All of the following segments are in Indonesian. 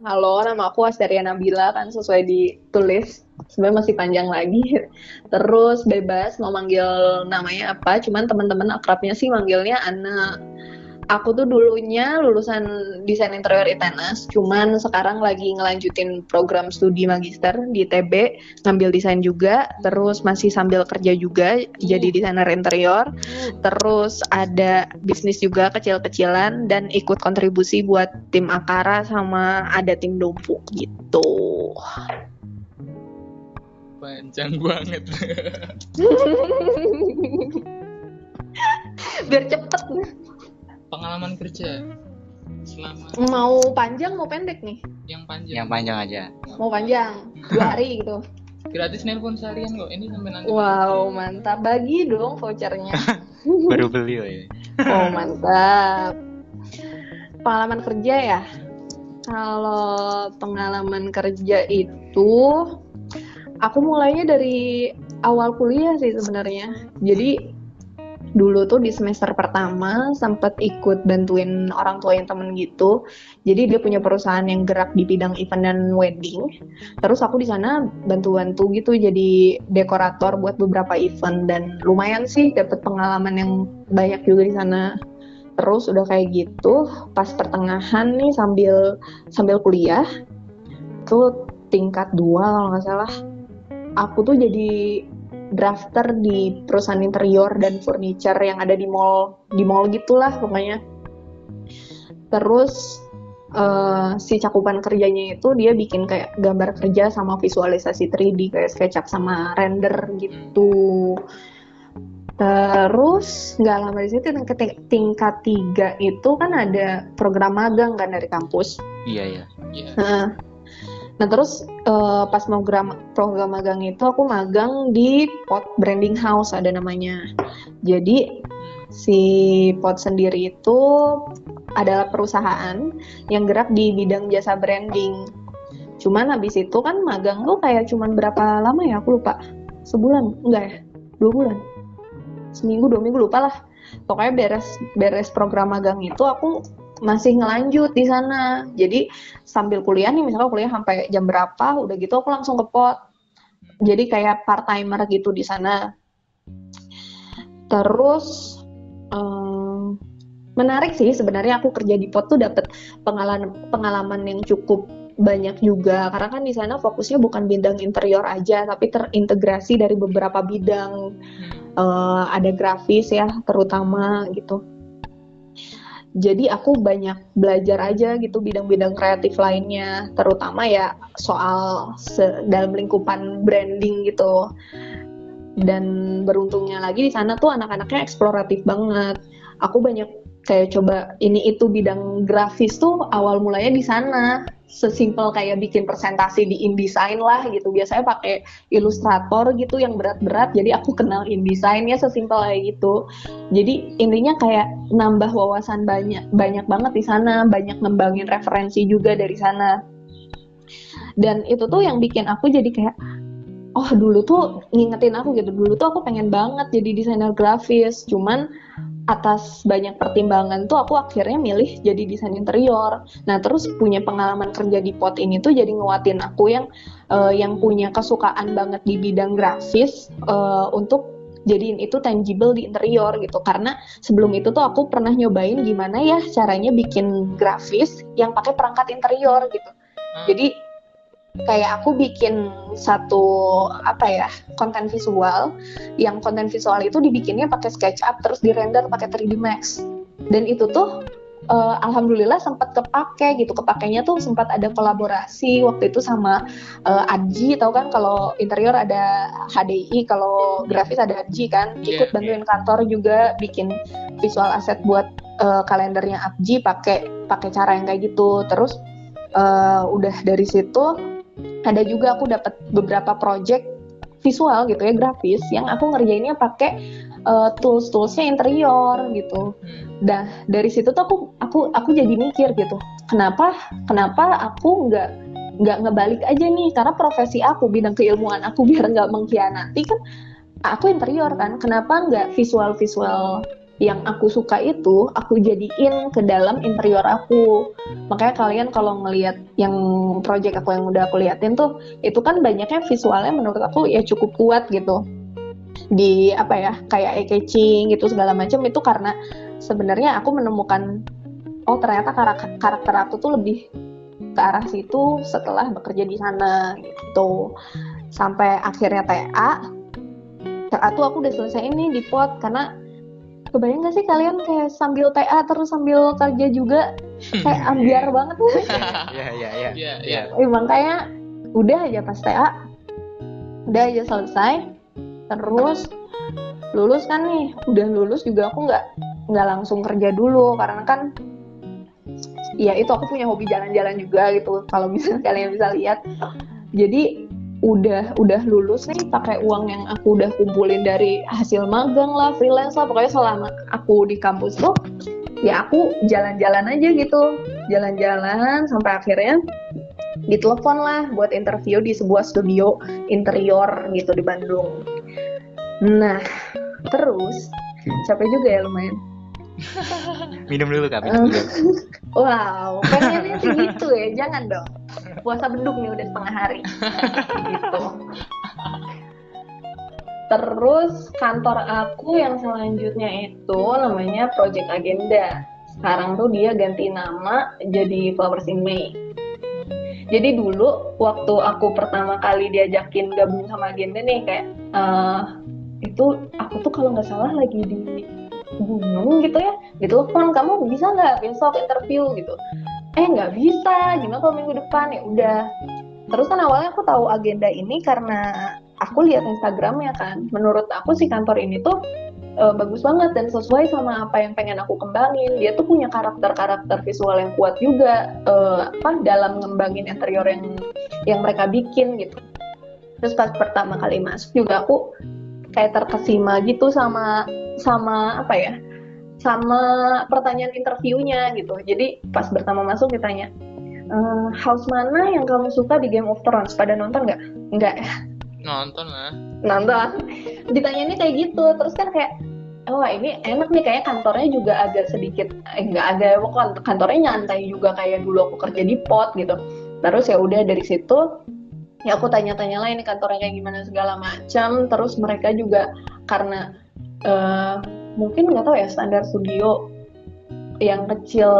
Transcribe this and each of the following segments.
Halo, nama aku Asteria Nabila kan sesuai ditulis. Sebenarnya masih panjang lagi. Terus bebas mau manggil namanya apa, cuman teman-teman akrabnya sih manggilnya Ana aku tuh dulunya lulusan desain interior ITENAS, cuman sekarang lagi ngelanjutin program studi magister di TB, ngambil desain juga, terus masih sambil kerja juga jadi hmm. desainer interior, terus ada bisnis juga kecil-kecilan dan ikut kontribusi buat tim Akara sama ada tim Dompu gitu. Panjang banget. Biar cepet pengalaman kerja. Selama mau panjang mau pendek nih? Yang panjang. Yang panjang aja. Mau panjang. Dua hari gitu. Gratis nelpon seharian kok. Ini sampai nanti. Wow mantap. Bagi dong vouchernya. Baru beli ya oh mantap. Pengalaman kerja ya? Kalau pengalaman kerja itu aku mulainya dari awal kuliah sih sebenarnya. Jadi dulu tuh di semester pertama sempat ikut bantuin orang tua yang temen gitu. Jadi dia punya perusahaan yang gerak di bidang event dan wedding. Terus aku di sana bantu-bantu gitu jadi dekorator buat beberapa event dan lumayan sih dapat pengalaman yang banyak juga di sana. Terus udah kayak gitu, pas pertengahan nih sambil sambil kuliah tuh tingkat dua kalau nggak salah. Aku tuh jadi drafter di perusahaan interior dan furniture yang ada di mall di mall gitulah pokoknya. Terus uh, si cakupan kerjanya itu dia bikin kayak gambar kerja sama visualisasi 3D kayak SketchUp sama render gitu. Terus nggak lama di situ tingkat tiga itu kan ada program magang kan dari kampus. Iya iya, iya. Nah, Nah terus uh, pas mau program, program magang itu aku magang di Pot Branding House ada namanya. Jadi si Pot sendiri itu adalah perusahaan yang gerak di bidang jasa branding. Cuman habis itu kan magang tuh kayak cuman berapa lama ya aku lupa. Sebulan enggak ya? Dua bulan. Seminggu dua minggu lupa lah. Pokoknya beres beres program magang itu aku masih ngelanjut di sana. Jadi sambil kuliah nih misalnya kuliah sampai jam berapa, udah gitu aku langsung ke pot. Jadi kayak part timer gitu di sana. Terus um, menarik sih sebenarnya aku kerja di pot tuh dapat pengalaman pengalaman yang cukup banyak juga karena kan di sana fokusnya bukan bidang interior aja tapi terintegrasi dari beberapa bidang uh, ada grafis ya terutama gitu jadi aku banyak belajar aja gitu bidang-bidang kreatif lainnya. Terutama ya soal dalam lingkupan branding gitu. Dan beruntungnya lagi di sana tuh anak-anaknya eksploratif banget. Aku banyak kayak coba ini itu bidang grafis tuh awal mulanya di sana. Sesimpel kayak bikin presentasi di InDesign lah gitu. Biasanya pakai Illustrator gitu yang berat-berat jadi aku kenal InDesign ya sesimpel kayak gitu. Jadi intinya kayak nambah wawasan banyak banyak banget di sana. Banyak ngembangin referensi juga dari sana. Dan itu tuh yang bikin aku jadi kayak oh dulu tuh ngingetin aku gitu. Dulu tuh aku pengen banget jadi desainer grafis. Cuman atas banyak pertimbangan tuh aku akhirnya milih jadi desain interior. Nah terus punya pengalaman kerja di pot ini tuh jadi nguatin aku yang uh, yang punya kesukaan banget di bidang grafis uh, untuk jadiin itu tangible di interior gitu karena sebelum itu tuh aku pernah nyobain gimana ya caranya bikin grafis yang pakai perangkat interior gitu. Hmm. Jadi kayak aku bikin satu apa ya konten visual. Yang konten visual itu dibikinnya pakai SketchUp terus di render pakai 3D Max. Dan itu tuh uh, alhamdulillah sempat kepake gitu. Kepakainya tuh sempat ada kolaborasi waktu itu sama uh, Adji tahu kan kalau interior ada HDI kalau grafis ada Adji kan? Iya, ikut bantuin kantor juga bikin visual asset buat uh, kalendernya Adji pakai pakai cara yang kayak gitu. Terus uh, udah dari situ ada juga aku dapat beberapa project visual gitu ya grafis yang aku ngerjainnya pakai uh, tools toolsnya interior gitu. Dah dari situ tuh aku aku aku jadi mikir gitu, kenapa kenapa aku nggak nggak ngebalik aja nih karena profesi aku bidang keilmuan aku biar nggak mengkhianati kan aku interior kan kenapa nggak visual visual yang aku suka itu aku jadiin ke dalam interior aku. Makanya kalian kalau ngelihat yang project aku yang udah aku liatin tuh itu kan banyaknya visualnya menurut aku ya cukup kuat gitu. Di apa ya kayak eye catching gitu segala macam itu karena sebenarnya aku menemukan oh ternyata karakter, aku tuh lebih ke arah situ setelah bekerja di sana gitu. Sampai akhirnya TA TA tuh aku udah selesai ini di pot karena kebayang gak sih kalian kayak sambil TA terus sambil kerja juga? Kayak ambiar banget. Iya iya iya. Iya, iya. emang kayak udah aja pas TA udah aja selesai. Terus lulus kan nih. Udah lulus juga aku nggak nggak langsung kerja dulu. Karena kan ya itu aku punya hobi jalan-jalan juga gitu. Kalau bisa kalian bisa lihat. Jadi udah udah lulus nih pakai uang yang aku udah kumpulin dari hasil magang lah freelance lah pokoknya selama aku di kampus tuh ya aku jalan-jalan aja gitu. Jalan-jalan sampai akhirnya ditelepon lah buat interview di sebuah studio interior gitu di Bandung. Nah terus capek juga ya lumayan Minum dulu kak, minum dulu. Wow, pengennya sih gitu ya, jangan dong. Puasa beduk nih udah setengah hari. gitu. Terus kantor aku yang selanjutnya itu namanya Project Agenda. Sekarang tuh dia ganti nama jadi Flowers in May. Jadi dulu waktu aku pertama kali diajakin gabung sama Agenda nih kayak eh, itu aku tuh kalau nggak salah lagi di gunung gitu ya ditelepon kamu bisa nggak besok interview? gitu. Eh nggak bisa gimana kalau minggu depan? Ya udah. Terus kan awalnya aku tahu agenda ini karena aku lihat Instagramnya kan. Menurut aku si kantor ini tuh eh, bagus banget dan sesuai sama apa yang pengen aku kembangin. Dia tuh punya karakter-karakter visual yang kuat juga eh, apa dalam ngembangin interior yang yang mereka bikin gitu. Terus pas pertama kali masuk juga aku kayak terkesima gitu sama sama apa ya? Sama pertanyaan interviewnya gitu. Jadi pas pertama masuk ditanya "Eh, house mana yang kamu suka di Game of Thrones? Pada nonton nggak? Nggak. Ya Nonton lah. nonton. Ditanyainnya kayak gitu. Terus kan kayak oh ini enak nih. Kayak kantornya juga agak sedikit eh, nggak ada kok kantornya nyantai juga kayak dulu aku kerja di pot gitu. Terus ya udah dari situ ya aku tanya-tanya lah ini kantornya kayak gimana segala macam terus mereka juga karena eh, mungkin nggak tahu ya standar studio yang kecil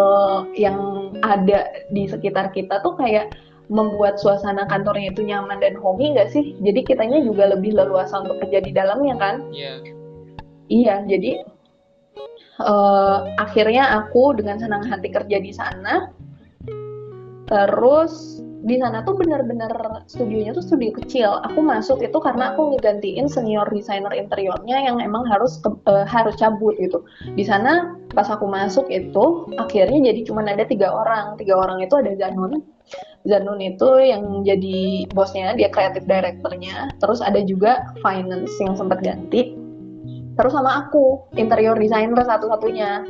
yang ada di sekitar kita tuh kayak membuat suasana kantornya itu nyaman dan homey nggak sih? Jadi kitanya juga lebih leluasa untuk kerja di dalamnya kan? Iya. Iya, jadi eh, akhirnya aku dengan senang hati kerja di sana. Terus di sana tuh benar-benar studionya tuh studio kecil. Aku masuk itu karena aku ngegantiin senior desainer interiornya yang emang harus ke- eh, harus cabut gitu. Di sana pas aku masuk itu akhirnya jadi cuma ada tiga orang. Tiga orang itu ada Zanun. Zanun itu yang jadi bosnya, dia kreatif directornya. Terus ada juga finance yang sempat ganti. Terus sama aku, interior designer satu-satunya.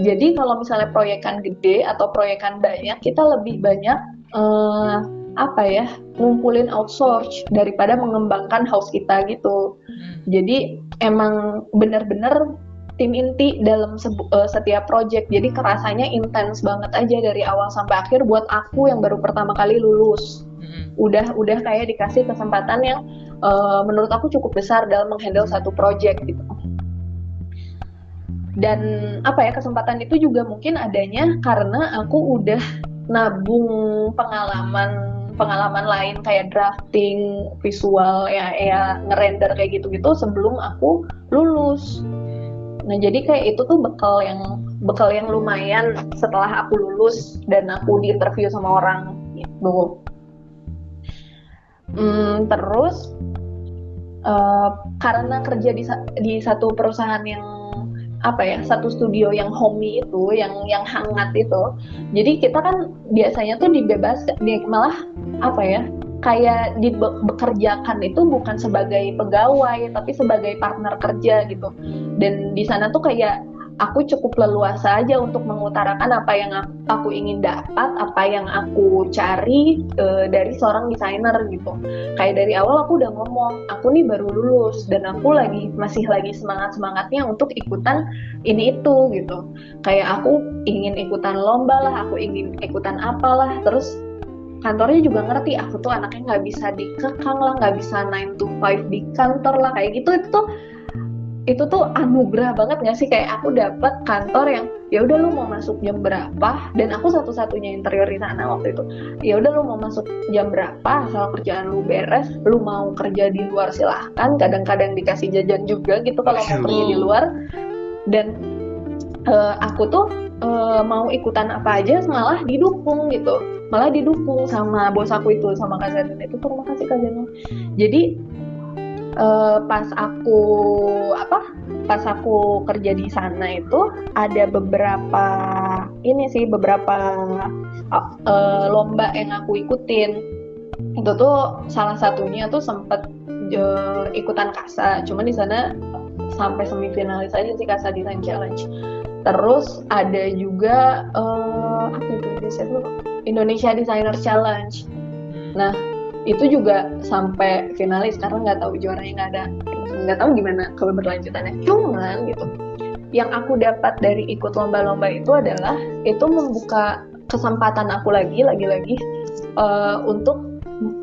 Jadi kalau misalnya proyekan gede atau proyekan banyak, kita lebih banyak eh, apa ya ngumpulin outsource daripada mengembangkan house kita gitu. Hmm. Jadi emang bener-bener tim inti dalam eh, setiap project. Jadi kerasanya intens banget aja dari awal sampai akhir buat aku yang baru pertama kali lulus. Hmm. Udah udah kayak dikasih kesempatan yang eh, menurut aku cukup besar dalam menghandle satu project gitu. Dan apa ya kesempatan itu juga mungkin adanya karena aku udah nabung pengalaman pengalaman lain kayak drafting visual ya ya ngerender kayak gitu-gitu sebelum aku lulus. Nah jadi kayak itu tuh bekal yang bekal yang lumayan setelah aku lulus dan aku diinterview sama orang gitu. Hmm, terus eh, karena kerja di di satu perusahaan yang apa ya satu studio yang homey itu yang yang hangat itu. Jadi kita kan biasanya tuh dibebas di, malah apa ya kayak dibekerjakan itu bukan sebagai pegawai tapi sebagai partner kerja gitu. Dan di sana tuh kayak aku cukup leluasa aja untuk mengutarakan apa yang aku, ingin dapat, apa yang aku cari uh, dari seorang desainer gitu. Kayak dari awal aku udah ngomong, aku nih baru lulus dan aku lagi masih lagi semangat semangatnya untuk ikutan ini itu gitu. Kayak aku ingin ikutan lomba lah, aku ingin ikutan apalah, terus kantornya juga ngerti aku tuh anaknya nggak bisa dikekang lah nggak bisa 9 to 5 di kantor lah kayak gitu itu tuh itu tuh anugerah banget gak sih? Kayak aku dapat kantor yang ya udah lu mau masuk jam berapa? Dan aku satu-satunya interior di sana waktu itu. Ya udah lu mau masuk jam berapa? Asal kerjaan lu beres lu mau kerja di luar silahkan. Kadang-kadang dikasih jajan juga gitu kalau mau kerja di luar. Dan uh, aku tuh uh, mau ikutan apa aja malah didukung gitu. Malah didukung sama bos aku itu sama kak Zanin itu. Terima kasih kak Zanin jadi uh, pas aku apa pas aku kerja di sana itu ada beberapa ini sih beberapa uh, lomba yang aku ikutin. Itu tuh salah satunya tuh sempet uh, ikutan kasa. Cuman di sana sampai semifinalis aja sih kasa design challenge. Terus ada juga uh, apa itu Indonesia Designer Challenge. Nah itu juga sampai finalis karena nggak tahu juaranya nggak ada. Nggak tahu gimana keberlanjutannya cuman gitu yang aku dapat dari ikut lomba-lomba itu adalah itu membuka kesempatan aku lagi lagi-lagi uh, untuk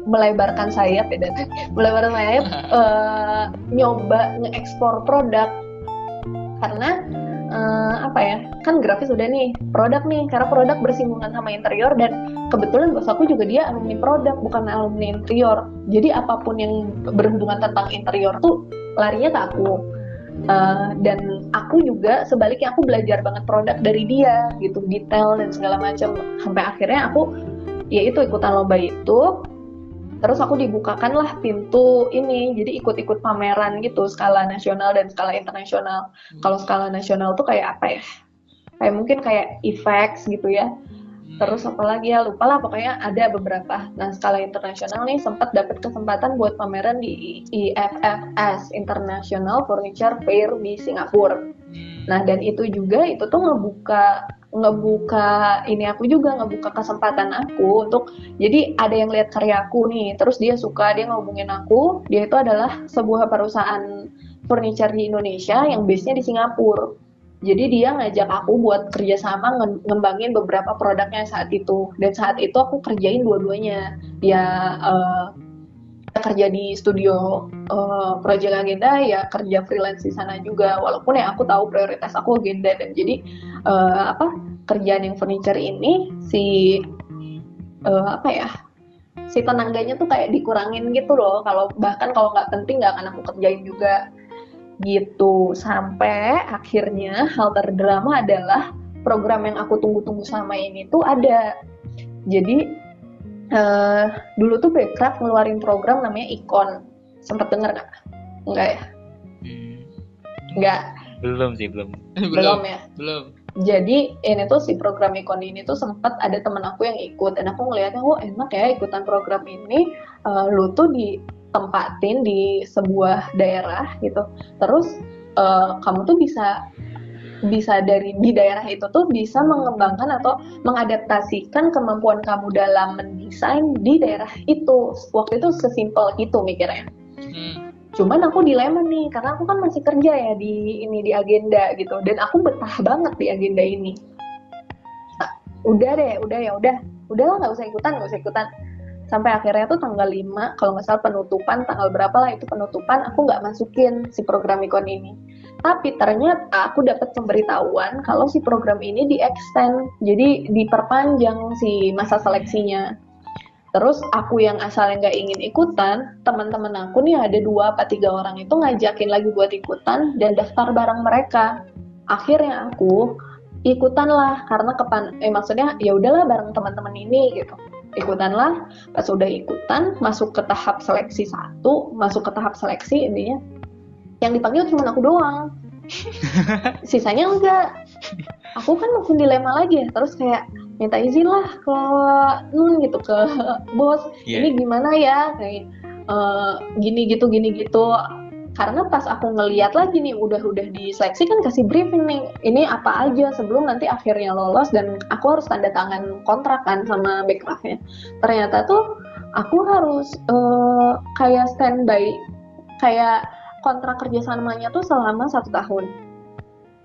melebarkan sayap ya dan. Melebarkan sayap uh, nyoba ngeekspor produk. Karena uh, apa ya? Kan grafis udah nih produk nih. Karena produk bersinggungan sama interior dan kebetulan bos aku juga dia alumni produk bukan alumni interior. Jadi apa pun yang berhubungan tentang interior tuh larinya ke aku. Uh, dan aku juga sebaliknya aku belajar banget produk dari dia gitu. Detail dan segala macam. Sampai akhirnya aku ya itu ikutan lomba itu terus aku dibukakan lah pintu ini jadi ikut-ikut pameran gitu skala nasional dan skala internasional hmm. kalau skala nasional tuh kayak apa ya kayak mungkin kayak effects gitu ya hmm. terus apa lagi ya lupa lah pokoknya ada beberapa nah skala internasional nih sempat dapat kesempatan buat pameran di IFFS International Furniture Fair di Singapura. Nah dan itu juga itu tuh ngebuka ngebuka ini aku juga ngebuka kesempatan aku untuk jadi ada yang lihat karya aku nih terus dia suka dia ngomongin aku dia itu adalah sebuah perusahaan furniture di Indonesia yang base-nya di Singapura. Jadi dia ngajak aku buat kerjasama ngembangin beberapa produknya saat itu. Dan saat itu aku kerjain dua-duanya. Dia uh, kerja di studio uh, project agenda ya kerja freelance di sana juga. Walaupun ya aku tahu prioritas aku agenda dan jadi uh, apa kerjaan yang furniture ini si uh, apa ya si tenagganya tuh kayak dikurangin gitu loh. Kalau bahkan kalau nggak penting nggak akan aku kerjain juga. Gitu. Sampai akhirnya hal terdrama adalah program yang aku tunggu-tunggu sama ini tuh ada. Jadi uh, dulu tuh Backcraft ngeluarin program namanya Icon. Sempat dengar nggak? Enggak ya? Enggak hmm. belum sih belum. Belum. Ya? Belum. Jadi ini tuh si program ikon ini tuh sempat ada temen aku yang ikut. Dan aku ngeliatnya oh enak ya ikutan program ini. Uh, lu tuh ditempatin di sebuah daerah gitu. Terus uh, kamu tuh bisa bisa dari di daerah itu tuh bisa mengembangkan atau mengadaptasikan kemampuan kamu dalam mendesain di daerah itu. Waktu itu sesimpel itu mikirnya. Hmm. Cuman aku dilema nih karena aku kan masih kerja ya di ini di agenda gitu. Dan aku betah banget di agenda ini. Nah, udah deh udah ya udah. Udahlah nggak usah ikutan nggak usah ikutan. Sampai akhirnya tuh tanggal 5 kalau nggak salah penutupan tanggal berapa lah itu penutupan aku nggak masukin si program ikon ini tapi ternyata aku dapat pemberitahuan kalau si program ini di extend jadi diperpanjang si masa seleksinya Terus aku yang asalnya nggak ingin ikutan, teman-teman aku nih ada dua apa tiga orang itu ngajakin lagi buat ikutan dan daftar barang mereka. Akhirnya aku ikutan lah karena kepan eh maksudnya ya udahlah bareng teman-teman ini gitu. Ikutan lah, pas udah ikutan masuk ke tahap seleksi satu, masuk ke tahap seleksi intinya yang dipanggil cuma aku doang. Sisanya enggak. Aku kan makin dilema lagi ya, terus kayak minta izin lah ke nun gitu ke bos yeah. ini gimana ya kayak uh, gini gitu gini gitu karena pas aku ngeliat lagi nih udah-udah diseleksi kan kasih briefing nih ini apa aja sebelum nanti akhirnya lolos dan aku harus tanda tangan kontrak kan sama backcraftnya ternyata tuh aku harus uh, kayak standby kayak kontrak kerjasamanya tuh selama satu tahun.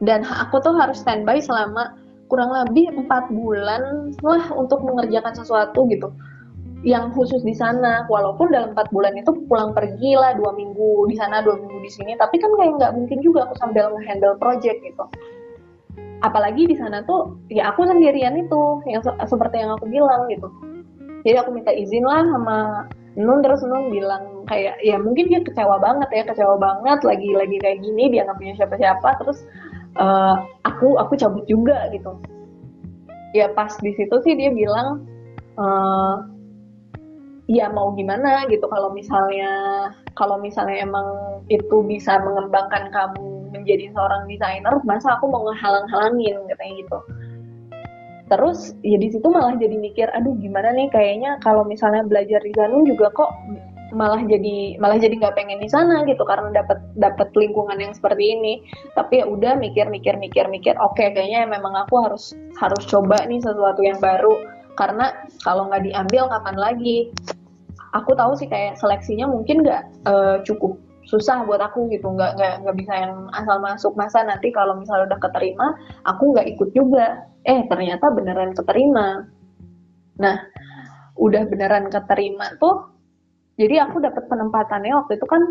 Dan aku tuh harus standby selama kurang lebih empat bulan lah untuk mengerjakan sesuatu gitu. Yang khusus di sana walaupun dalam empat bulan itu pulang pergi lah dua minggu di sana dua minggu di sini. Tapi kan kayak nggak mungkin juga aku sambil ngehandle project gitu. Apalagi di sana tuh ya aku sendirian itu yang se seperti yang aku bilang gitu. Jadi aku minta izin lah sama Nun terus Nun bilang kayak ya mungkin dia kecewa banget ya kecewa banget lagi lagi kayak gini dia nggak punya siapa-siapa terus uh, aku aku cabut juga gitu. Ya pas di situ sih dia bilang uh, ya mau gimana gitu kalau misalnya kalau misalnya emang itu bisa mengembangkan kamu menjadi seorang desainer masa aku mau ngehalang-halangin katanya gitu terus ya di situ malah jadi mikir aduh gimana nih kayaknya kalau misalnya belajar di sana juga kok malah jadi malah jadi nggak pengen di sana gitu karena dapat dapat lingkungan yang seperti ini. Tapi ya udah mikir mikir mikir mikir oke okay, kayaknya memang aku harus harus coba nih sesuatu yang baru karena kalau nggak diambil kapan lagi? Aku tahu sih kayak seleksinya mungkin nggak uh, cukup susah buat aku gitu. Nggak nggak nggak bisa yang asal masuk masa nanti kalau misalnya udah keterima aku nggak ikut juga. Eh ternyata beneran keterima. Nah udah beneran keterima tuh jadi aku dapat penempatannya waktu itu kan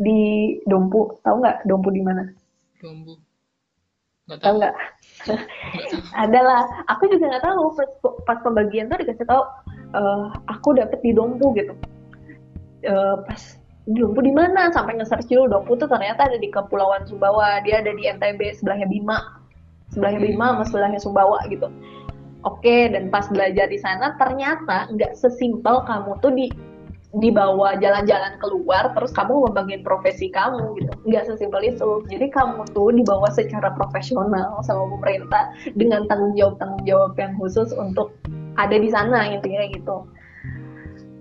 di Dompu. Tahu nggak Dompu di mana? Dompu. Nggak tahu. nggak? Adalah aku juga nggak tahu. Pas, pas pembagian tuh dikasih tahu uh, aku dapet di Dompu gitu. Uh, pas Dompu di mana? Sampai nge-search dulu Dompu tuh ternyata ada di Kepulauan Sumbawa. Dia ada di NTB sebelahnya Bima. Sebelahnya Bima sama sebelahnya Sumbawa gitu. Oke dan pas belajar di sana ternyata nggak sesimpel kamu tuh di dibawa jalan-jalan keluar terus kamu membagiin profesi kamu gitu. Nggak sesimpel itu. Jadi kamu tuh dibawa secara profesional sama pemerintah dengan tanggung jawab tanggung jawab yang khusus untuk ada di sana intinya gitu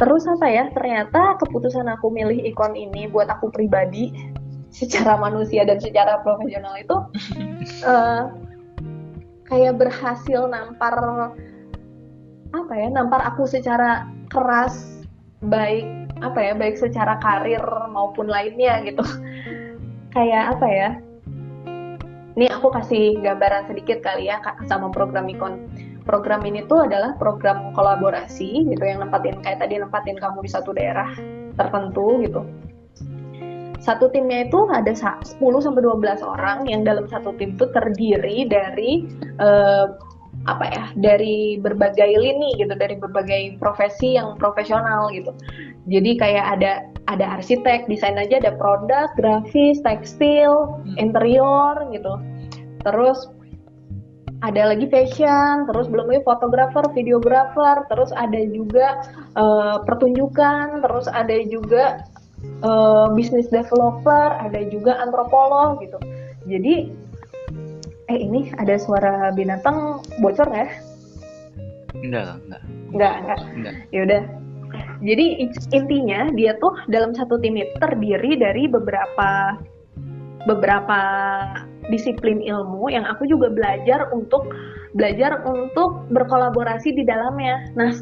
terus apa ya ternyata keputusan aku milih ikon ini buat aku pribadi secara manusia dan secara profesional itu uh, kayak berhasil nampar apa ya nampar aku secara keras baik apa ya baik secara karir maupun lainnya gitu. Kayak apa ya ini aku kasih gambaran sedikit kali ya sama program ikon program ini tuh adalah program kolaborasi gitu yang nempatin kayak tadi nempatin kamu di satu daerah tertentu gitu. Satu timnya itu ada 10 sampai 12 orang yang dalam satu tim itu terdiri dari uh, apa ya dari berbagai lini gitu dari berbagai profesi yang profesional gitu. Jadi kayak ada ada arsitek desain aja ada produk grafis tekstil hmm. interior gitu. Terus ada lagi fashion, terus belum lagi fotografer, videografer, terus ada juga uh, pertunjukan, terus ada juga uh, business developer, ada juga antropolog gitu. Jadi eh ini ada suara binatang bocor nggak? Enggak, enggak. Enggak, enggak. enggak. Ya udah. Jadi intinya dia tuh dalam satu tim itu terdiri dari beberapa beberapa disiplin ilmu yang aku juga belajar untuk belajar untuk berkolaborasi di dalamnya. Nah,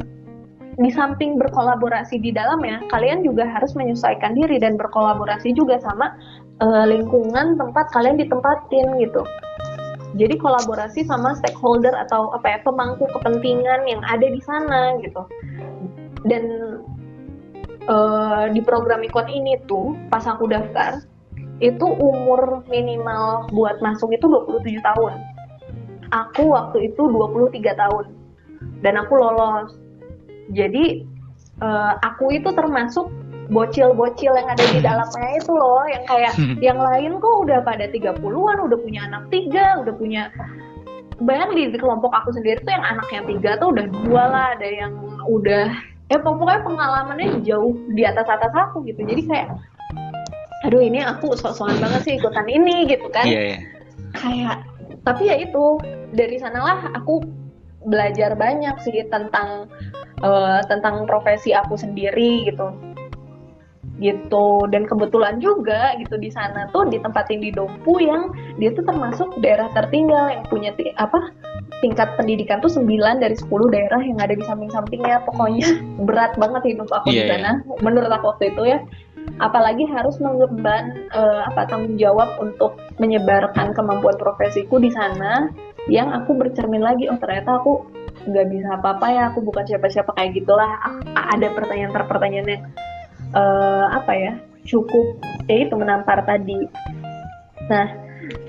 di samping berkolaborasi di dalamnya, kalian juga harus menyesuaikan diri dan berkolaborasi juga sama uh, lingkungan tempat kalian ditempatin gitu. Jadi kolaborasi sama stakeholder atau apa ya pemangku kepentingan yang ada di sana gitu. Dan uh, di program ikon ini tuh pas aku daftar itu umur minimal buat masuk itu 27 tahun. Aku waktu itu 23 tahun. Dan aku lolos. Jadi uh, aku itu termasuk bocil-bocil yang ada di dalamnya itu loh. Yang kayak yang lain kok udah pada 30-an udah punya anak tiga udah punya bayang di, kelompok aku sendiri tuh yang anaknya tiga tuh udah dua lah. Ada yang udah eh pokoknya pengalamannya jauh di atas atas aku gitu. Jadi kayak aduh ini aku sok-sokan banget sih ikutan ini gitu kan. Yeah, yeah. kayak tapi ya itu dari sanalah aku belajar banyak sih tentang uh, tentang profesi aku sendiri gitu. Gitu dan kebetulan juga gitu di sana tuh ditempatin di Dompu yang dia tuh termasuk daerah tertinggal yang punya ti- apa tingkat pendidikan tuh 9 dari 10 daerah yang ada di samping-sampingnya. Pokoknya berat banget hidup aku di Iya, sana menurut aku waktu itu ya apalagi harus mengemban eh, apa tanggung jawab untuk menyebarkan kemampuan profesiku di sana yang aku bercermin lagi oh ternyata aku nggak bisa apa-apa ya aku bukan siapa-siapa kayak gitulah. A- ada pertanyaan-pertanyaan yang eh, apa ya cukup ya itu menampar tadi. Nah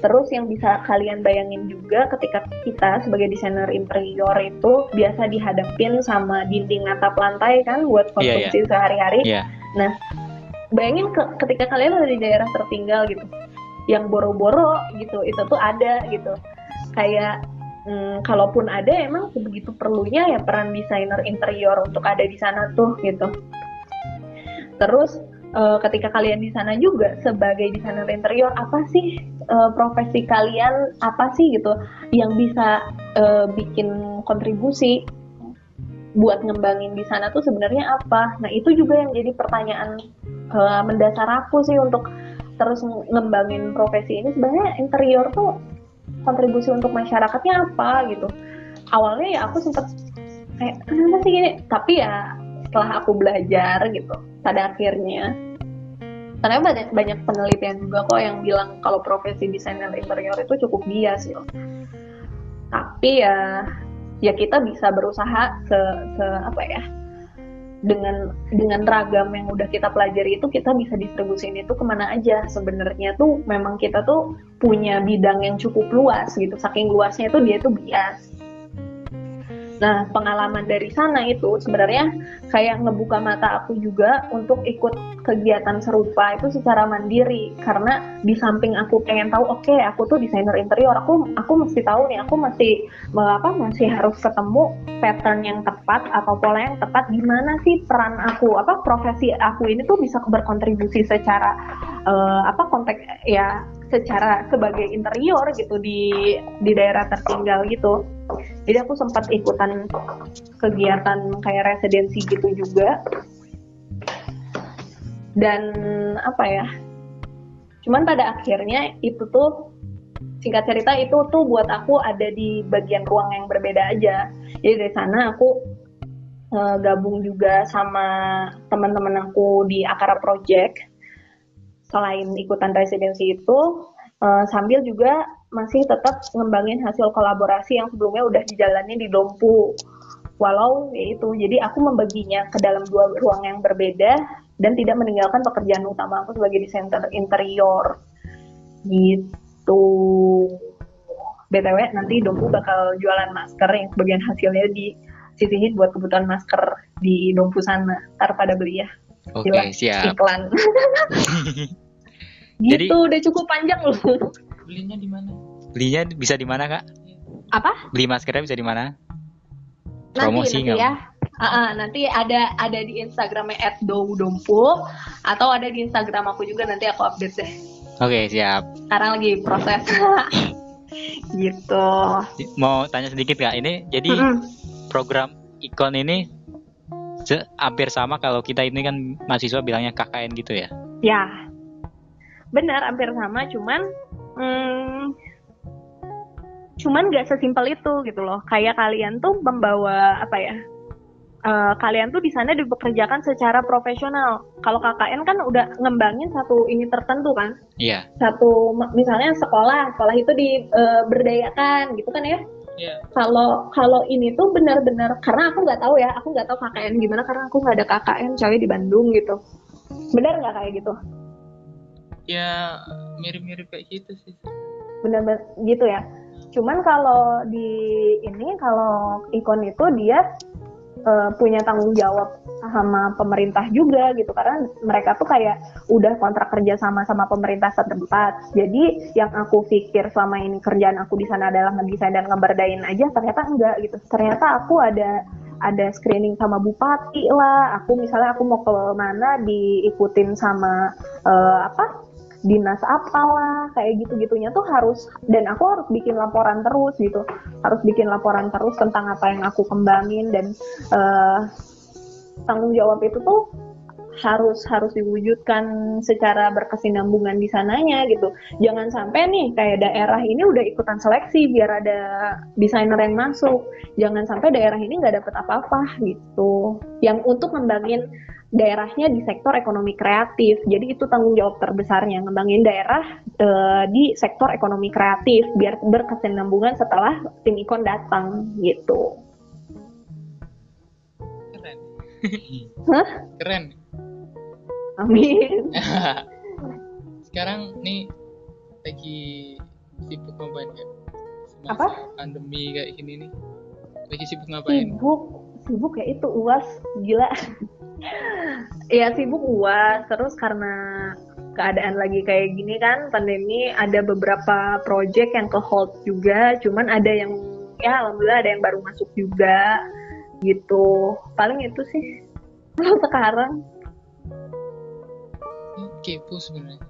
terus yang bisa kalian bayangin juga ketika kita sebagai desainer interior itu biasa dihadapin sama dinding atap lantai kan buat Iya, konsumsi sehari-hari. Iya. Bayangin ke- ketika kalian ada di daerah tertinggal gitu yang boro-boro gitu itu tuh ada gitu. Kayak mm, kalaupun ada emang begitu perlunya ya peran desainer interior untuk ada di sana tuh gitu. Terus eh, ketika kalian di sana juga sebagai desainer interior apa sih eh, profesi kalian apa sih gitu yang bisa eh, bikin kontribusi buat ngembangin di sana tuh sebenarnya apa? Nah itu juga yang jadi pertanyaan eh, mendasar aku sih untuk terus ngembangin profesi ini. Sebenarnya interior tuh kontribusi untuk masyarakatnya apa gitu. Awalnya ya aku sempet kayak kenapa sih gini tapi ya setelah aku belajar gitu pada akhirnya. Ternyata banyak banyak penelitian juga kok yang bilang kalau profesi desainer interior itu cukup bias gitu tapi ya ya kita bisa berusaha se, se apa ya dengan dengan ragam yang udah kita pelajari itu kita bisa distribusiin itu ke mana aja. Sebenarnya tuh memang kita tuh punya bidang yang cukup luas gitu. Saking luasnya itu dia tuh bias nah pengalaman dari sana itu sebenarnya kayak ngebuka mata aku juga untuk ikut kegiatan serupa itu secara mandiri. Karena di samping aku pengen tahu oke aku tuh desainer interior aku aku mesti tahu nih aku masih apa masih harus ketemu pattern yang tepat atau pola yang tepat gimana sih peran aku apa profesi aku ini tuh bisa berkontribusi secara eh, apa konteks ya secara sebagai interior gitu di di daerah tertinggal gitu. Jadi aku sempat ikutan kegiatan kayak residensi gitu juga. Dan apa ya cuman pada akhirnya itu tuh singkat cerita itu tuh buat aku ada di bagian ruang yang berbeda aja. Jadi dari sana aku eh, gabung juga sama teman-teman aku di Akara Project selain ikutan residensi itu eh, sambil juga masih tetap ngembangin hasil kolaborasi yang sebelumnya udah dijalani di Dompu. Walau ya itu jadi aku membaginya ke dalam dua ruang yang berbeda dan tidak meninggalkan pekerjaan utama aku sebagai desainer interior. Gitu. Btw nanti Dompu bakal jualan masker yang sebagian hasilnya di sisihin buat kebutuhan masker di Dompu sana ntar pada beli ya Oke, Gila, siap. iklan Jadi- gitu udah cukup panjang loh Belinya di mana? Belinya bisa di mana, Kak? apa Beli maskernya bisa di mana? nanti Promosi nanti nggak? ya Ah, ah, nanti ada ada di Instagramnya @doudompu atau ada di Instagram aku juga nanti aku update deh. Oke, siap. Sekarang lagi proses. gitu. Mau tanya sedikit Kak, ini jadi Mm-mm. program ikon ini se- hampir sama kalau kita ini kan mahasiswa bilangnya KKN gitu ya. Ya, benar hampir sama, cuman hmm, cuman nggak sesimpel itu gitu loh. Kayak kalian tuh membawa apa ya? eh, kalian tuh di sana dipekerjakan secara profesional. Kalau KKN kan udah ngembangin satu ini tertentu kan. Iya. satu misalnya sekolah sekolah itu diberdayakan gitu kan ya Iya. kalau kalau ini tuh benar-benar karena aku nggak tahu ya aku nggak tahu KKN gimana karena aku nggak ada KKN coy di Bandung gitu benar nggak kayak gitu Ya mirip-mirip kayak gitu sih. benar-benar gitu ya cuman kalau di ini kalau ikon itu dia eh, punya tanggung jawab sama pemerintah juga gitu. Karena mereka tuh kayak udah kontrak kerja sama sama pemerintah setempat. Jadi yang aku pikir selama ini kerjaan aku di sana adalah ngedesain dan ngeberdain aja ternyata enggak gitu. Ternyata aku ada ada screening sama bupati lah. Aku misalnya aku mau ke mana diikutin sama eh, apa dinas apalah kayak gitu-gitunya tuh harus dan aku harus bikin laporan terus gitu harus bikin laporan terus tentang apa yang aku kembangin dan eh, tanggung jawab itu tuh harus harus diwujudkan secara berkesinambungan di sananya gitu. Jangan sampai nih kayak daerah ini udah ikutan seleksi biar ada desainer yang masuk. Jangan sampai daerah ini nggak dapet apa-apa gitu. Yang untuk ngembangin daerahnya di sektor ekonomi kreatif. Jadi itu tanggung jawab terbesarnya ngembangin daerah uh, di sektor ekonomi kreatif biar berkesinambungan setelah tim ikon datang gitu. Keren. Hah? Keren. Amin. Sekarang nih lagi sibuk ngapain? Semasa Apa? Pandemi kayak gini nih. Lagi sibuk ngapain? Sibuk, sibuk ya itu uas gila. Ya sibuk uas terus karena keadaan lagi kayak gini kan pandemi ada beberapa project yang ke hold juga cuman ada yang ya alhamdulillah ada yang baru masuk juga gitu paling itu sih kalau sekarang Kepo sebenarnya.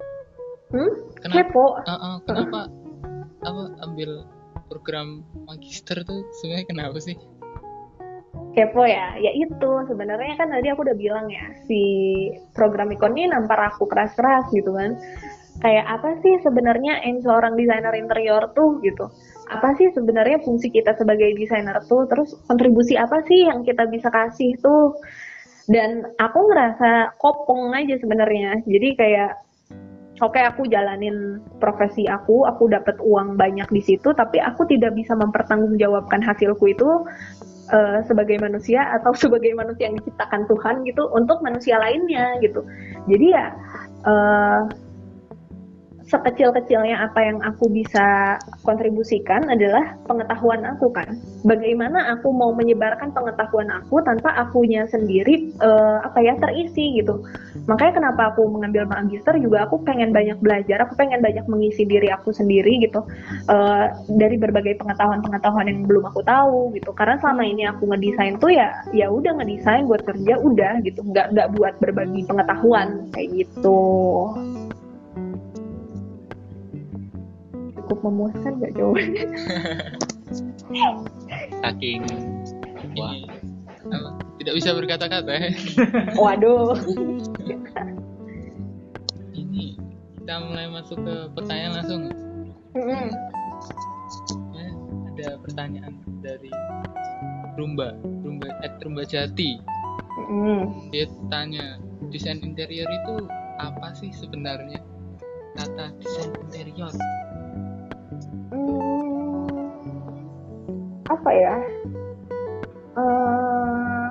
hmm? Kenapa? kepo Ah, ah, kenapa apa ambil program magister tuh sebenarnya kenapa sih? Kepo ya? Ya itu sebenarnya kan tadi aku udah bilang ya si program ikon ini nampar aku keras-keras gitu kan. Kayak apa sih sebenarnya yang seorang desainer interior tuh gitu? Apa sih sebenarnya fungsi kita sebagai desainer tuh? Terus kontribusi apa sih yang kita bisa kasih tuh? Dan aku ngerasa kopong aja sebenarnya. Jadi kayak oke aku jalanin profesi aku aku dapat uang banyak di situ tapi aku tidak bisa mempertanggungjawabkan hasilku itu eh, sebagai manusia atau sebagai manusia yang diciptakan Tuhan gitu untuk manusia lainnya gitu. Jadi ya eh, sekecil-kecilnya apa yang aku bisa kontribusikan adalah pengetahuan aku kan. Bagaimana aku mau menyebarkan pengetahuan aku tanpa akunya sendiri eh, apa ya terisi gitu. Makanya kenapa aku mengambil magister juga aku pengen banyak belajar, aku pengen banyak mengisi diri aku sendiri gitu eh, dari berbagai pengetahuan-pengetahuan yang belum aku tahu gitu. Karena selama ini aku ngedesain tuh ya ya udah ngedesain buat kerja udah gitu, nggak nggak buat berbagi pengetahuan kayak gitu. Cukup memuaskan gak jawabannya? Saking wah. Tidak bisa berkata-kata. ya. Waduh. Ini kita mulai masuk ke pertanyaan langsung. Mm-mm. Ya, ada pertanyaan dari Rumba, Rumba at Rumba Jati. Mm. Dia tanya, desain interior itu apa sih sebenarnya? Kata desain interior. Apa ya? Eh,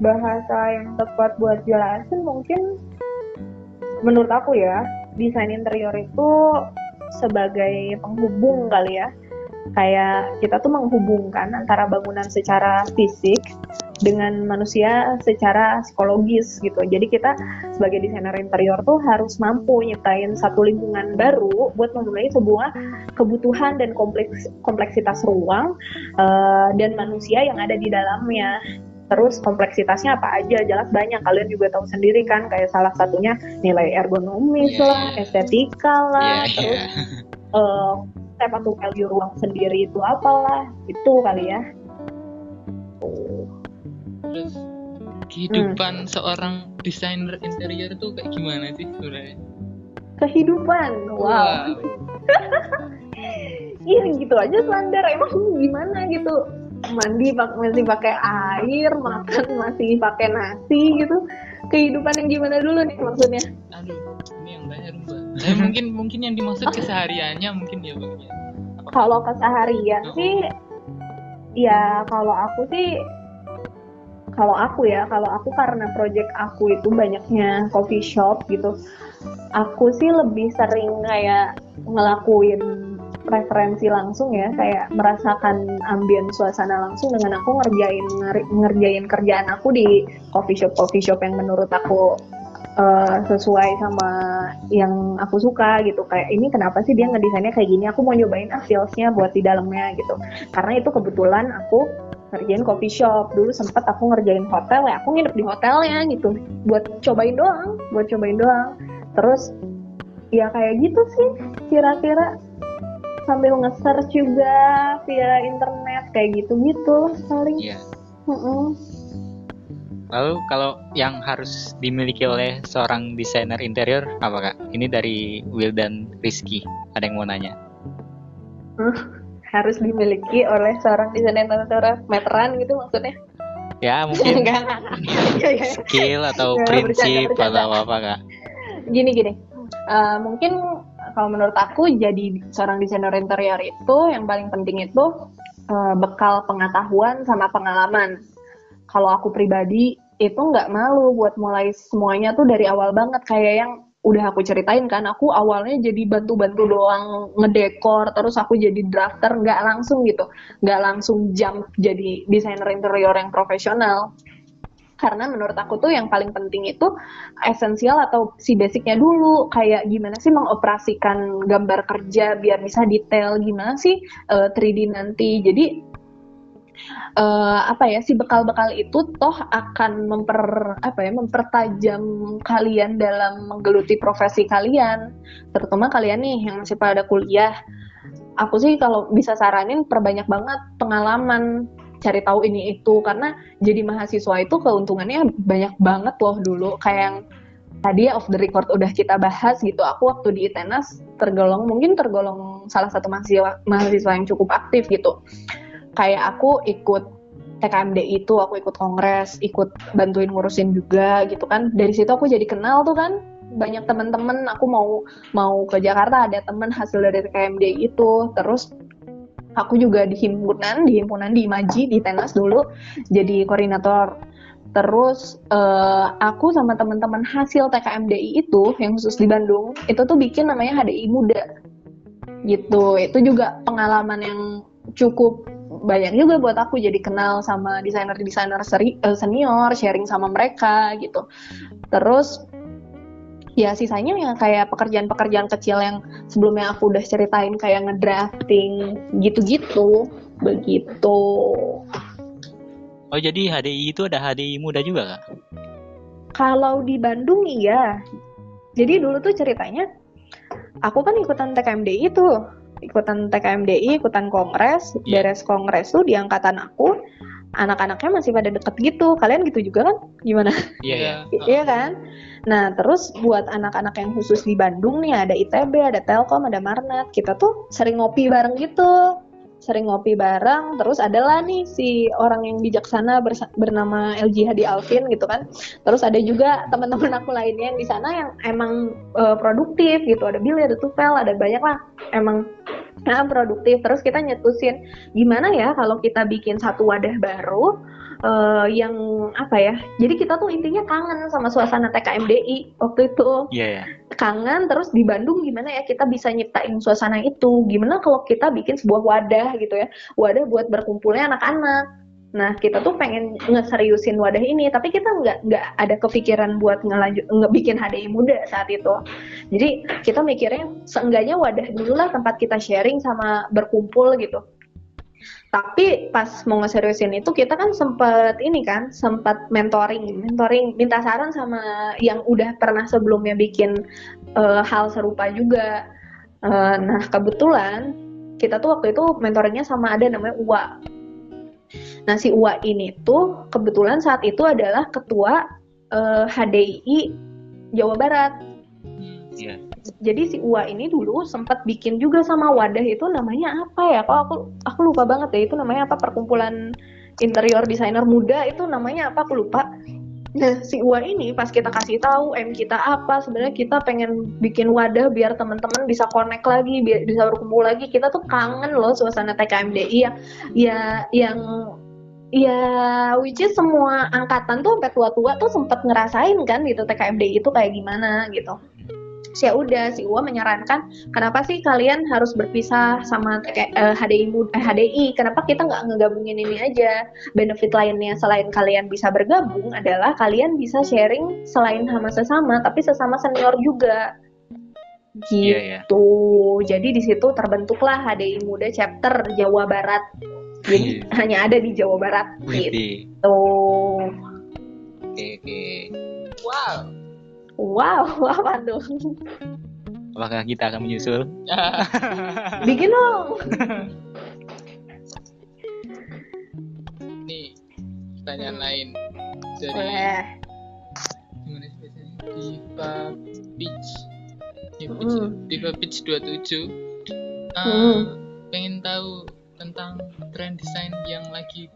bahasa yang tepat buat jelasin mungkin menurut aku ya desain interior itu sebagai penghubung kali ya kayak kita tuh menghubungkan antara bangunan secara fisik dengan manusia secara psikologis gitu. Jadi kita sebagai desainer interior tuh harus mampu nyiptain satu lingkungan baru buat memenuhi sebuah kebutuhan dan kompleks kompleksitas ruang eh, dan manusia yang ada di dalamnya. Terus kompleksitasnya apa aja? Jelas banyak. Kalian juga tahu sendiri kan kayak salah satunya nilai ergonomis Iya, lah, estetika lah, Iya, terus iya. eh step atau value ruang sendiri itu apalah itu kali ya. Terus kehidupan seorang desainer interior itu kayak gimana sih sebenarnya? kehidupan wow iya gitu aja standar emang gimana gitu mandi pak masih pakai air makan masih pakai nasi gitu kehidupan yang gimana dulu nih maksudnya Aduh, ini yang tanya Rumba. Eh, mungkin mungkin yang dimaksud kesehariannya mungkin ya bang. ya. kalau keseharian sih ya kalau aku sih kalau aku ya kalau aku karena project aku itu banyaknya coffee shop gitu aku sih lebih sering kayak ngelakuin referensi langsung ya kayak merasakan ambien suasana langsung dengan aku ngerjain nger- ngerjain kerjaan aku di coffee shop coffee shop yang menurut aku eh, sesuai sama yang aku suka gitu. Kayak ini kenapa sih dia ngedesainnya kayak gini? Aku mau nyobain ah feelsnya buat di dalamnya gitu. Karena itu kebetulan aku ngerjain coffee shop. Dulu sempet aku ngerjain hotel ya aku nginep di hotelnya gitu. Buat cobain doang buat cobain doang. Terus ya kayak gitu sih kira-kira. Sambil nge-search juga via internet kayak gitu gitu paling. Mm-mm. Lalu kalau yang harus dimiliki oleh seorang desainer interior apa kak? Ini dari Will dan Rizky. Ada yang mau nanya? harus dimiliki oleh seorang desainer interior veteran gitu maksudnya Ya mungkin enggak enggak Iya, iya. skill atau Ya, prinsip bercanda, atau apa kak? gini gini Eh, mungkin kalau menurut aku jadi seorang desainer interior itu yang paling penting itu eh, bekal pengetahuan sama pengalaman kalau aku pribadi itu nggak malu buat mulai semuanya tuh dari awal banget. Kayak yang udah aku ceritain kan aku awalnya jadi bantu-bantu doang ngedekor terus aku jadi drafter nggak langsung gitu. Nggak langsung jump jadi desainer interior yang profesional. Karena menurut aku tuh yang paling penting itu esensial atau si basicnya dulu. Kayak gimana sih mengoperasikan gambar kerja biar bisa detail? Gimana sih eh, 3D nanti? Jadi eh, apa ya si bekal-bekal itu toh akan memper apa ya mempertajam kalian dalam menggeluti profesi kalian. Terutama kalian nih yang masih pada kuliah. Aku sih kalau bisa saranin perbanyak banget pengalaman cari tahu ini itu. Karena jadi mahasiswa itu keuntungannya banyak banget loh dulu. Kayak yang tadi ya off the record udah kita bahas gitu. Aku waktu di ITENAS tergolong mungkin tergolong salah satu mahasiswa mahasiswa yang cukup aktif gitu kayak aku ikut TKMD itu aku ikut kongres ikut bantuin ngurusin juga gitu kan. Dari situ aku jadi kenal tuh kan. Banyak teman-teman aku mau mau ke Jakarta ada teman hasil dari TKMD itu. Terus aku juga di himpunan di himpunan di Imaji di Tenas dulu jadi koordinator. Terus eh, aku sama teman-teman hasil TKMDI itu yang khusus di Bandung itu tuh bikin namanya HDI Muda. Gitu. Itu juga pengalaman yang cukup banyak juga buat aku jadi kenal sama desainer-desainer eh, senior sharing sama mereka gitu. Terus ya sisanya ya kayak pekerjaan-pekerjaan kecil yang sebelumnya aku udah ceritain kayak ngedrafting gitu-gitu. Begitu. Oh jadi HDI itu ada HDI muda juga kak? kalau di Bandung iya. Jadi dulu tuh ceritanya aku kan ikutan TKMDI itu ikutan TKMDI ikutan kongres Iya. beres kongres tuh di angkatan aku anak-anaknya masih pada deket gitu kalian gitu juga kan gimana Iya ya. Iya kan? Nah, terus buat anak-anak yang khusus di Bandung nih, ada ITB, ada Telkom, ada Marnet. Kita tuh sering ngopi bareng gitu. Sering ngopi bareng, terus adalah nih si orang yang bijaksana bernama LG Hadi Alvin gitu kan. Terus ada juga teman-teman aku lainnya yang di sana yang emang eh, produktif gitu. Ada Billy, ada Tufel, ada banyak lah. Emang nah, produktif. Terus kita nyetusin gimana ya kalau kita bikin satu wadah baru eh, yang apa ya? Jadi kita tuh intinya kangen sama suasana TKMDI waktu itu. Iya ya. Kangen terus di Bandung gimana ya kita bisa nyiptain suasana itu? Gimana kalau kita bikin sebuah wadah gitu ya? Wadah buat berkumpulnya anak-anak. Nah, kita tuh pengen ngeseriusin wadah ini, tapi kita nggak nggak ada kepikiran buat ngelanjut ngebikin HDI muda saat itu. Jadi kita mikirnya seenggaknya wadah dulu lah tempat kita sharing sama berkumpul gitu. Tapi pas mau ngeseriusin itu kita kan sempet ini kan, sempat mentoring, mentoring, minta saran sama yang udah pernah sebelumnya bikin eh, hal serupa juga. Eh, nah kebetulan kita tuh waktu itu mentoringnya sama ada namanya Uwa. Nah si Uwa ini tuh kebetulan saat itu adalah ketua eh, HDI Jawa Barat Iya. Jadi si Uwa ini dulu sempat bikin juga sama wadah itu namanya apa ya? Kok aku aku lupa banget ya itu namanya apa? Perkumpulan interior desainer muda itu namanya apa? Aku lupa. Nah si Uwa ini pas kita kasih tahu M kita apa sebenarnya kita pengen bikin wadah biar teman-teman bisa connect lagi biar bisa berkumpul lagi. Kita tuh kangen loh suasana TKMDI yang ya. Yang ya which is semua angkatan tuh sampai tua-tua tuh sempat ngerasain kan gitu TKMDI itu kayak gimana gitu Terus ya udah si Uwa menyarankan kenapa sih kalian harus berpisah sama eh, HDI eh, HDI kenapa kita nggak ngegabungin ini aja benefit lainnya selain kalian bisa bergabung adalah kalian bisa sharing selain sama sesama tapi sesama senior juga gitu Iya ya. jadi di situ terbentuklah HDI Muda chapter Jawa Barat jadi Iya. hanya ada di Jawa Barat gitu. Oke oke. Wow. Wow apa tuh Apakah kita akan menyusul? bikin dong Nih, pertanyaan lain. dari Boleh. gimana sih biasanya Diva Peach Diva Mm. Peach, ya? Diva Peach 27 Eh, Mm. pengen tahu tentang tren desain yang lagi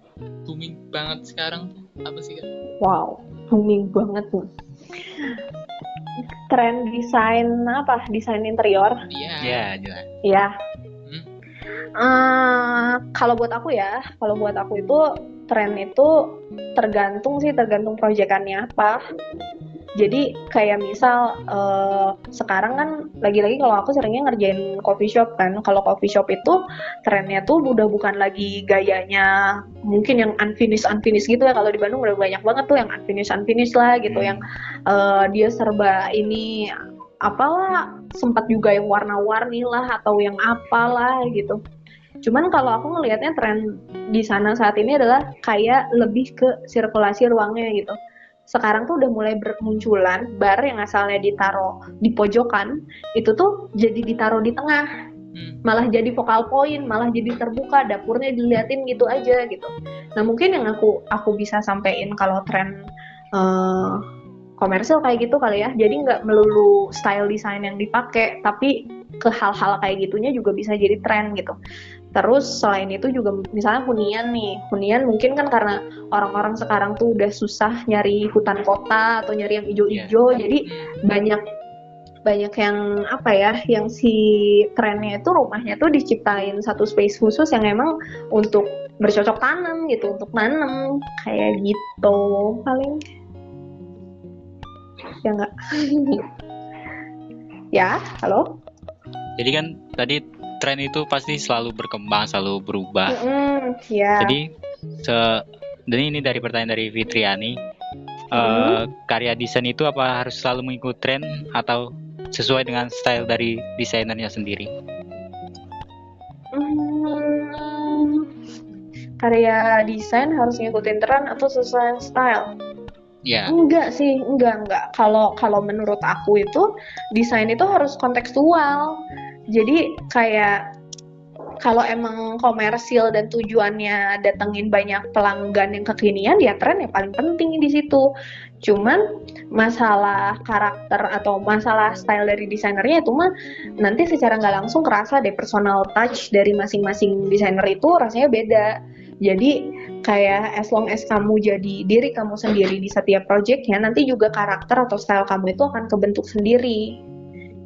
booming banget sekarang tuh apa sih kak? Wow, booming banget nih. Tren desain apa? Desain interior. Iya. Ya, jelas. Ya. Hmm. Eh, kalau buat aku ya, kalau buat aku itu tren itu tergantung sih, tergantung proyekannya apa. Jadi kayak misal eh, sekarang kan lagi-lagi kalau aku seringnya ngerjain coffee shop kan. Kalau coffee shop itu trennya tuh udah bukan lagi gayanya mungkin yang unfinished unfinished gitu ya. Kalau di Bandung udah banyak banget tuh yang unfinished unfinished lah gitu, Hmm. yang eh, dia serba ini apalah sempat juga yang warna-warni lah atau yang apalah gitu. Cuman kalau aku ngelihatnya tren di sana saat ini adalah kayak lebih ke sirkulasi ruangnya gitu. Sekarang tuh udah mulai bermunculan bar yang asalnya ditaruh di pojokan itu tuh jadi ditaruh di tengah Hmm. malah jadi vokal point, malah jadi terbuka, dapurnya diliatin gitu aja gitu. Nah mungkin yang aku aku bisa sampein kalau tren eh, komersil kayak gitu kali ya, jadi nggak melulu style desain yang dipakai, tapi ke hal-hal kayak gitunya juga bisa jadi tren gitu. Terus selain itu juga misalnya hunian nih, hunian mungkin kan karena orang-orang sekarang tuh udah susah nyari hutan kota atau nyari yang hijau-hijau, jadi Hmm. banyak banyak yang apa ya yang si trennya itu rumahnya tuh diciptain satu space khusus yang emang untuk bercocok tanam gitu untuk nanam. Kayak gitu paling. Ya enggak ya halo? Jadi kan tadi tren itu pasti selalu berkembang, selalu berubah. Mm-mm, ya Jadi se dan ini dari pertanyaan dari Fitriani, eh, Hmm. karya desain itu apa harus selalu mengikuti tren atau sesuai dengan style dari desainernya sendiri? Hmm, karya desain harus ngikutin tren atau sesuai style Ya, Enggak sih, enggak enggak. Kalau kalau menurut aku itu desain itu harus kontekstual. Jadi kayak kalau emang komersil dan tujuannya datengin banyak pelanggan yang kekinian, ya tren yang paling penting di situ. Cuman masalah karakter atau masalah style dari desainernya itu mah nanti secara nggak langsung kerasa deh personal touch dari masing-masing desainer itu rasanya beda. Jadi kayak as long as kamu jadi diri kamu sendiri di setiap projectnya nanti juga karakter atau style kamu itu akan kebentuk sendiri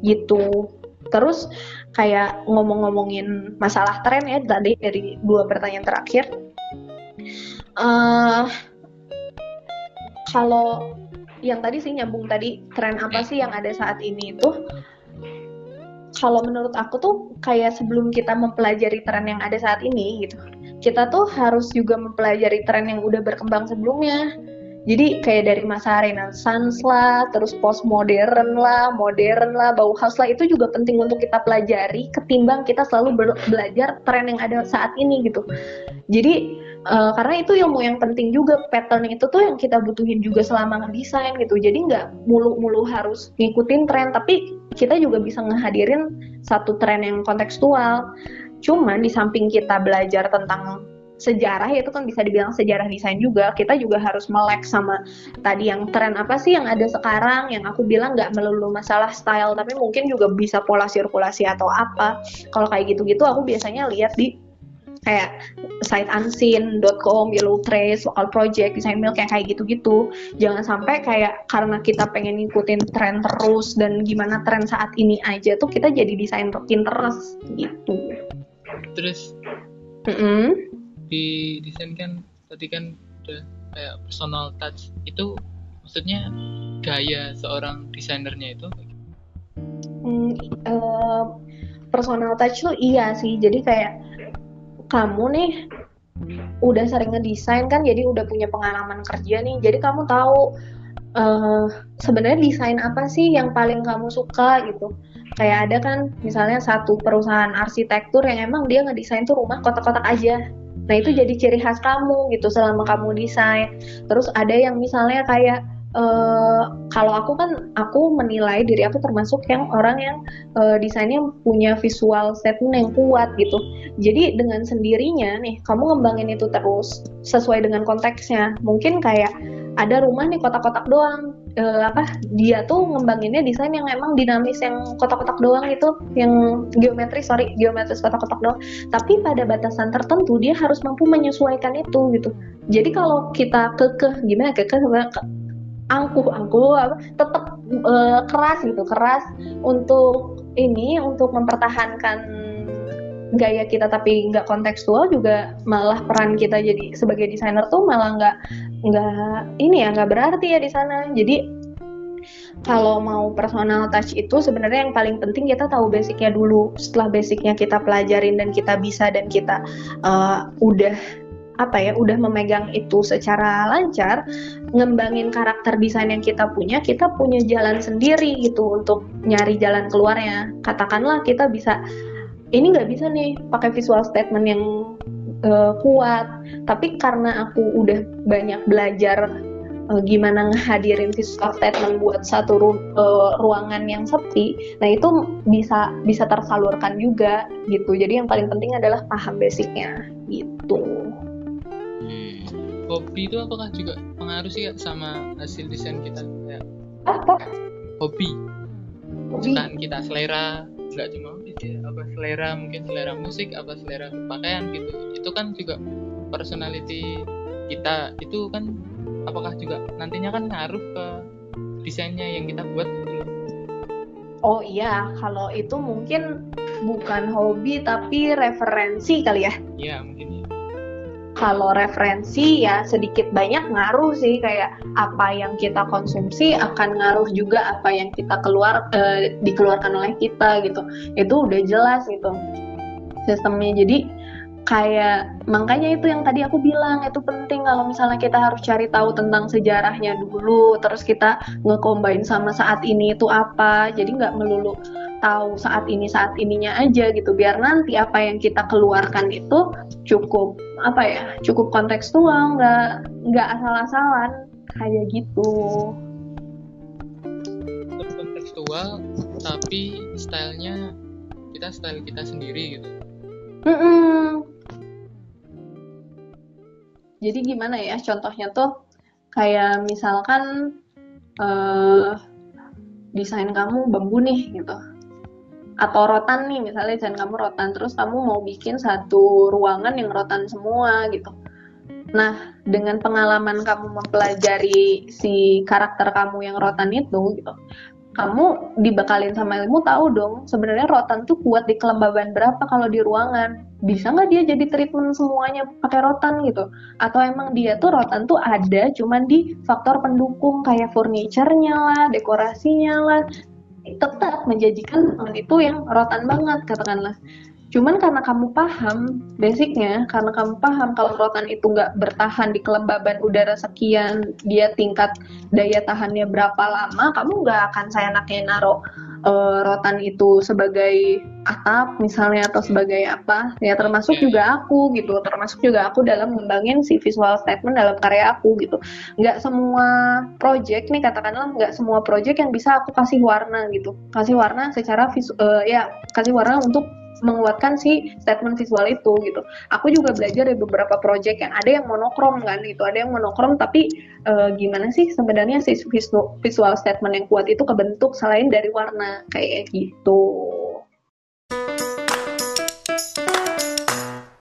gitu terus kayak ngomong-ngomongin masalah tren ya tadi dari dua pertanyaan terakhir eh kalau yang tadi sih nyambung tadi tren apa sih yang ada saat ini itu kalau menurut aku tuh kayak sebelum kita mempelajari tren yang ada saat ini gitu kita tuh harus juga mempelajari tren yang udah berkembang sebelumnya. Jadi kayak dari masa Renaissance lah, terus postmodern lah, modern lah, Bauhaus lah itu juga penting untuk kita pelajari ketimbang kita selalu belajar tren yang ada saat ini gitu. Jadi eh, karena itu ilmu yang penting juga pattern itu tuh yang kita butuhin juga selama ngedesain gitu. Jadi nggak mulu-mulu harus ngikutin tren, tapi kita juga bisa ngehadirin satu tren yang kontekstual. Cuman di samping kita belajar tentang sejarah ya itu kan bisa dibilang sejarah desain juga kita juga harus melek sama tadi yang tren apa sih yang ada sekarang yang aku bilang nggak melulu masalah style tapi mungkin juga bisa pola sirkulasi atau apa kalau kayak gitu-gitu aku biasanya lihat di kayak site unseen.com, Yellow Trace, Local Project, Design Milk kayak kayak gitu-gitu. Jangan sampai kayak karena kita pengen ngikutin tren terus dan gimana tren saat ini aja tuh kita jadi desain Pinterest gitu. Terus Mm-mm. Di desain kan tadi kan udah kayak personal touch itu maksudnya gaya seorang desainernya itu Hmm, eh, personal touch tuh iya sih. Jadi kayak kamu nih udah sering ngedesain kan, jadi udah punya pengalaman kerja nih. Jadi kamu tahu eh, sebenarnya desain apa sih yang paling kamu suka gitu. Kayak ada kan misalnya satu perusahaan arsitektur yang emang dia ngedesain tuh rumah kotak-kotak aja. Nah itu jadi ciri khas kamu gitu selama kamu desain. Terus ada yang misalnya kayak eh, kalau aku kan aku menilai diri aku termasuk yang orang yang eh, desainnya punya visual statement yang kuat gitu. Jadi dengan sendirinya nih kamu ngembangin itu terus sesuai dengan konteksnya. Mungkin kayak ada rumah nih kotak-kotak doang uh, apa dia tuh ngembanginnya desain yang emang dinamis yang kotak-kotak doang itu yang geometris sorry geometris kotak-kotak doang. Tapi pada batasan tertentu dia harus mampu menyesuaikan itu gitu. Jadi kalau kita kekeh gimana kekeh angkuh angkuh tetap uh, keras gitu keras untuk ini untuk mempertahankan gaya kita tapi nggak kontekstual juga malah peran kita jadi sebagai desainer tuh malah nggak nggak ini ya nggak berarti ya di sana. Jadi kalau mau personal touch itu sebenarnya yang paling penting kita tahu basicnya dulu. Setelah basicnya kita pelajarin dan kita bisa dan kita uh, udah apa ya udah memegang itu secara lancar ngembangin karakter desain yang kita punya kita punya jalan sendiri gitu untuk nyari jalan keluarnya. Katakanlah kita bisa ini nggak bisa nih pakai visual statement yang uh, kuat. Tapi karena aku udah banyak belajar uh, gimana ngehadirin visual statement buat satu ru uh, ruangan yang sepi nah itu bisa bisa tersalurkan juga gitu. Jadi yang paling penting adalah paham basicnya gitu. Hmm. hobi itu apakah juga pengaruh sih sama hasil desain kita? Ya. Apa? Hobi. Hobi. Kita selera nggak cuma ya, apa selera mungkin selera musik apa selera pakaian gitu. Itu kan juga personality kita. Itu kan apakah juga nantinya kan ngaruh ke desainnya yang kita buat? Gitu Oh iya, kalau itu mungkin bukan hobi tapi referensi kali ya? Iya mungkin kalau referensi ya sedikit banyak ngaruh sih kayak apa yang kita konsumsi akan ngaruh juga apa yang kita keluar eh, dikeluarkan oleh kita gitu. Itu udah jelas gitu sistemnya. Jadi kayak makanya itu yang tadi aku bilang itu penting kalau misalnya kita harus cari tahu tentang sejarahnya dulu terus kita ngekombain sama saat ini itu apa. Jadi nggak melulu tahu saat ini saat ininya aja gitu. Biar nanti apa yang kita keluarkan itu cukup apa ya cukup kontekstual nggak nggak asal-asalan. Kayak gitu. Kontekstual tapi stylenya kita style kita sendiri gitu. Mm -mm jadi gimana ya contohnya tuh kayak misalkan uh, desain kamu bambu nih gitu atau rotan nih misalnya desain kamu rotan terus kamu mau bikin satu ruangan yang rotan semua gitu. Nah dengan pengalaman kamu mempelajari si karakter kamu yang rotan itu gitu kamu dibekalin sama ilmu tahu dong sebenarnya rotan tuh kuat di kelembaban berapa kalau di ruangan. Bisa nggak dia jadi treatment semuanya pakai rotan gitu? Atau emang dia tuh rotan tuh ada cuman di faktor pendukung kayak furniturnya lah dekorasinya lah tetap menjadikan itu yang rotan banget katakanlah Cuman karena kamu paham basicnya, karena kamu paham kalau rotan itu nggak bertahan di kelembaban udara sekian, dia tingkat daya tahannya berapa lama, kamu nggak akan saya naknya naruh uh, rotan itu sebagai atap misalnya atau sebagai apa. Ya termasuk juga aku gitu, termasuk juga aku dalam mengembangin si visual statement dalam karya aku gitu. Nggak semua project nih katakanlah nggak semua project yang bisa aku kasih warna gitu, kasih warna secara visu, uh, ya kasih warna untuk menguatkan si statement visual itu gitu. Aku juga belajar dari beberapa project yang ada yang monokrom kan itu ada yang monokrom tapi uh, gimana sih sebenarnya si visual statement yang kuat itu kebentuk selain dari warna kayak gitu.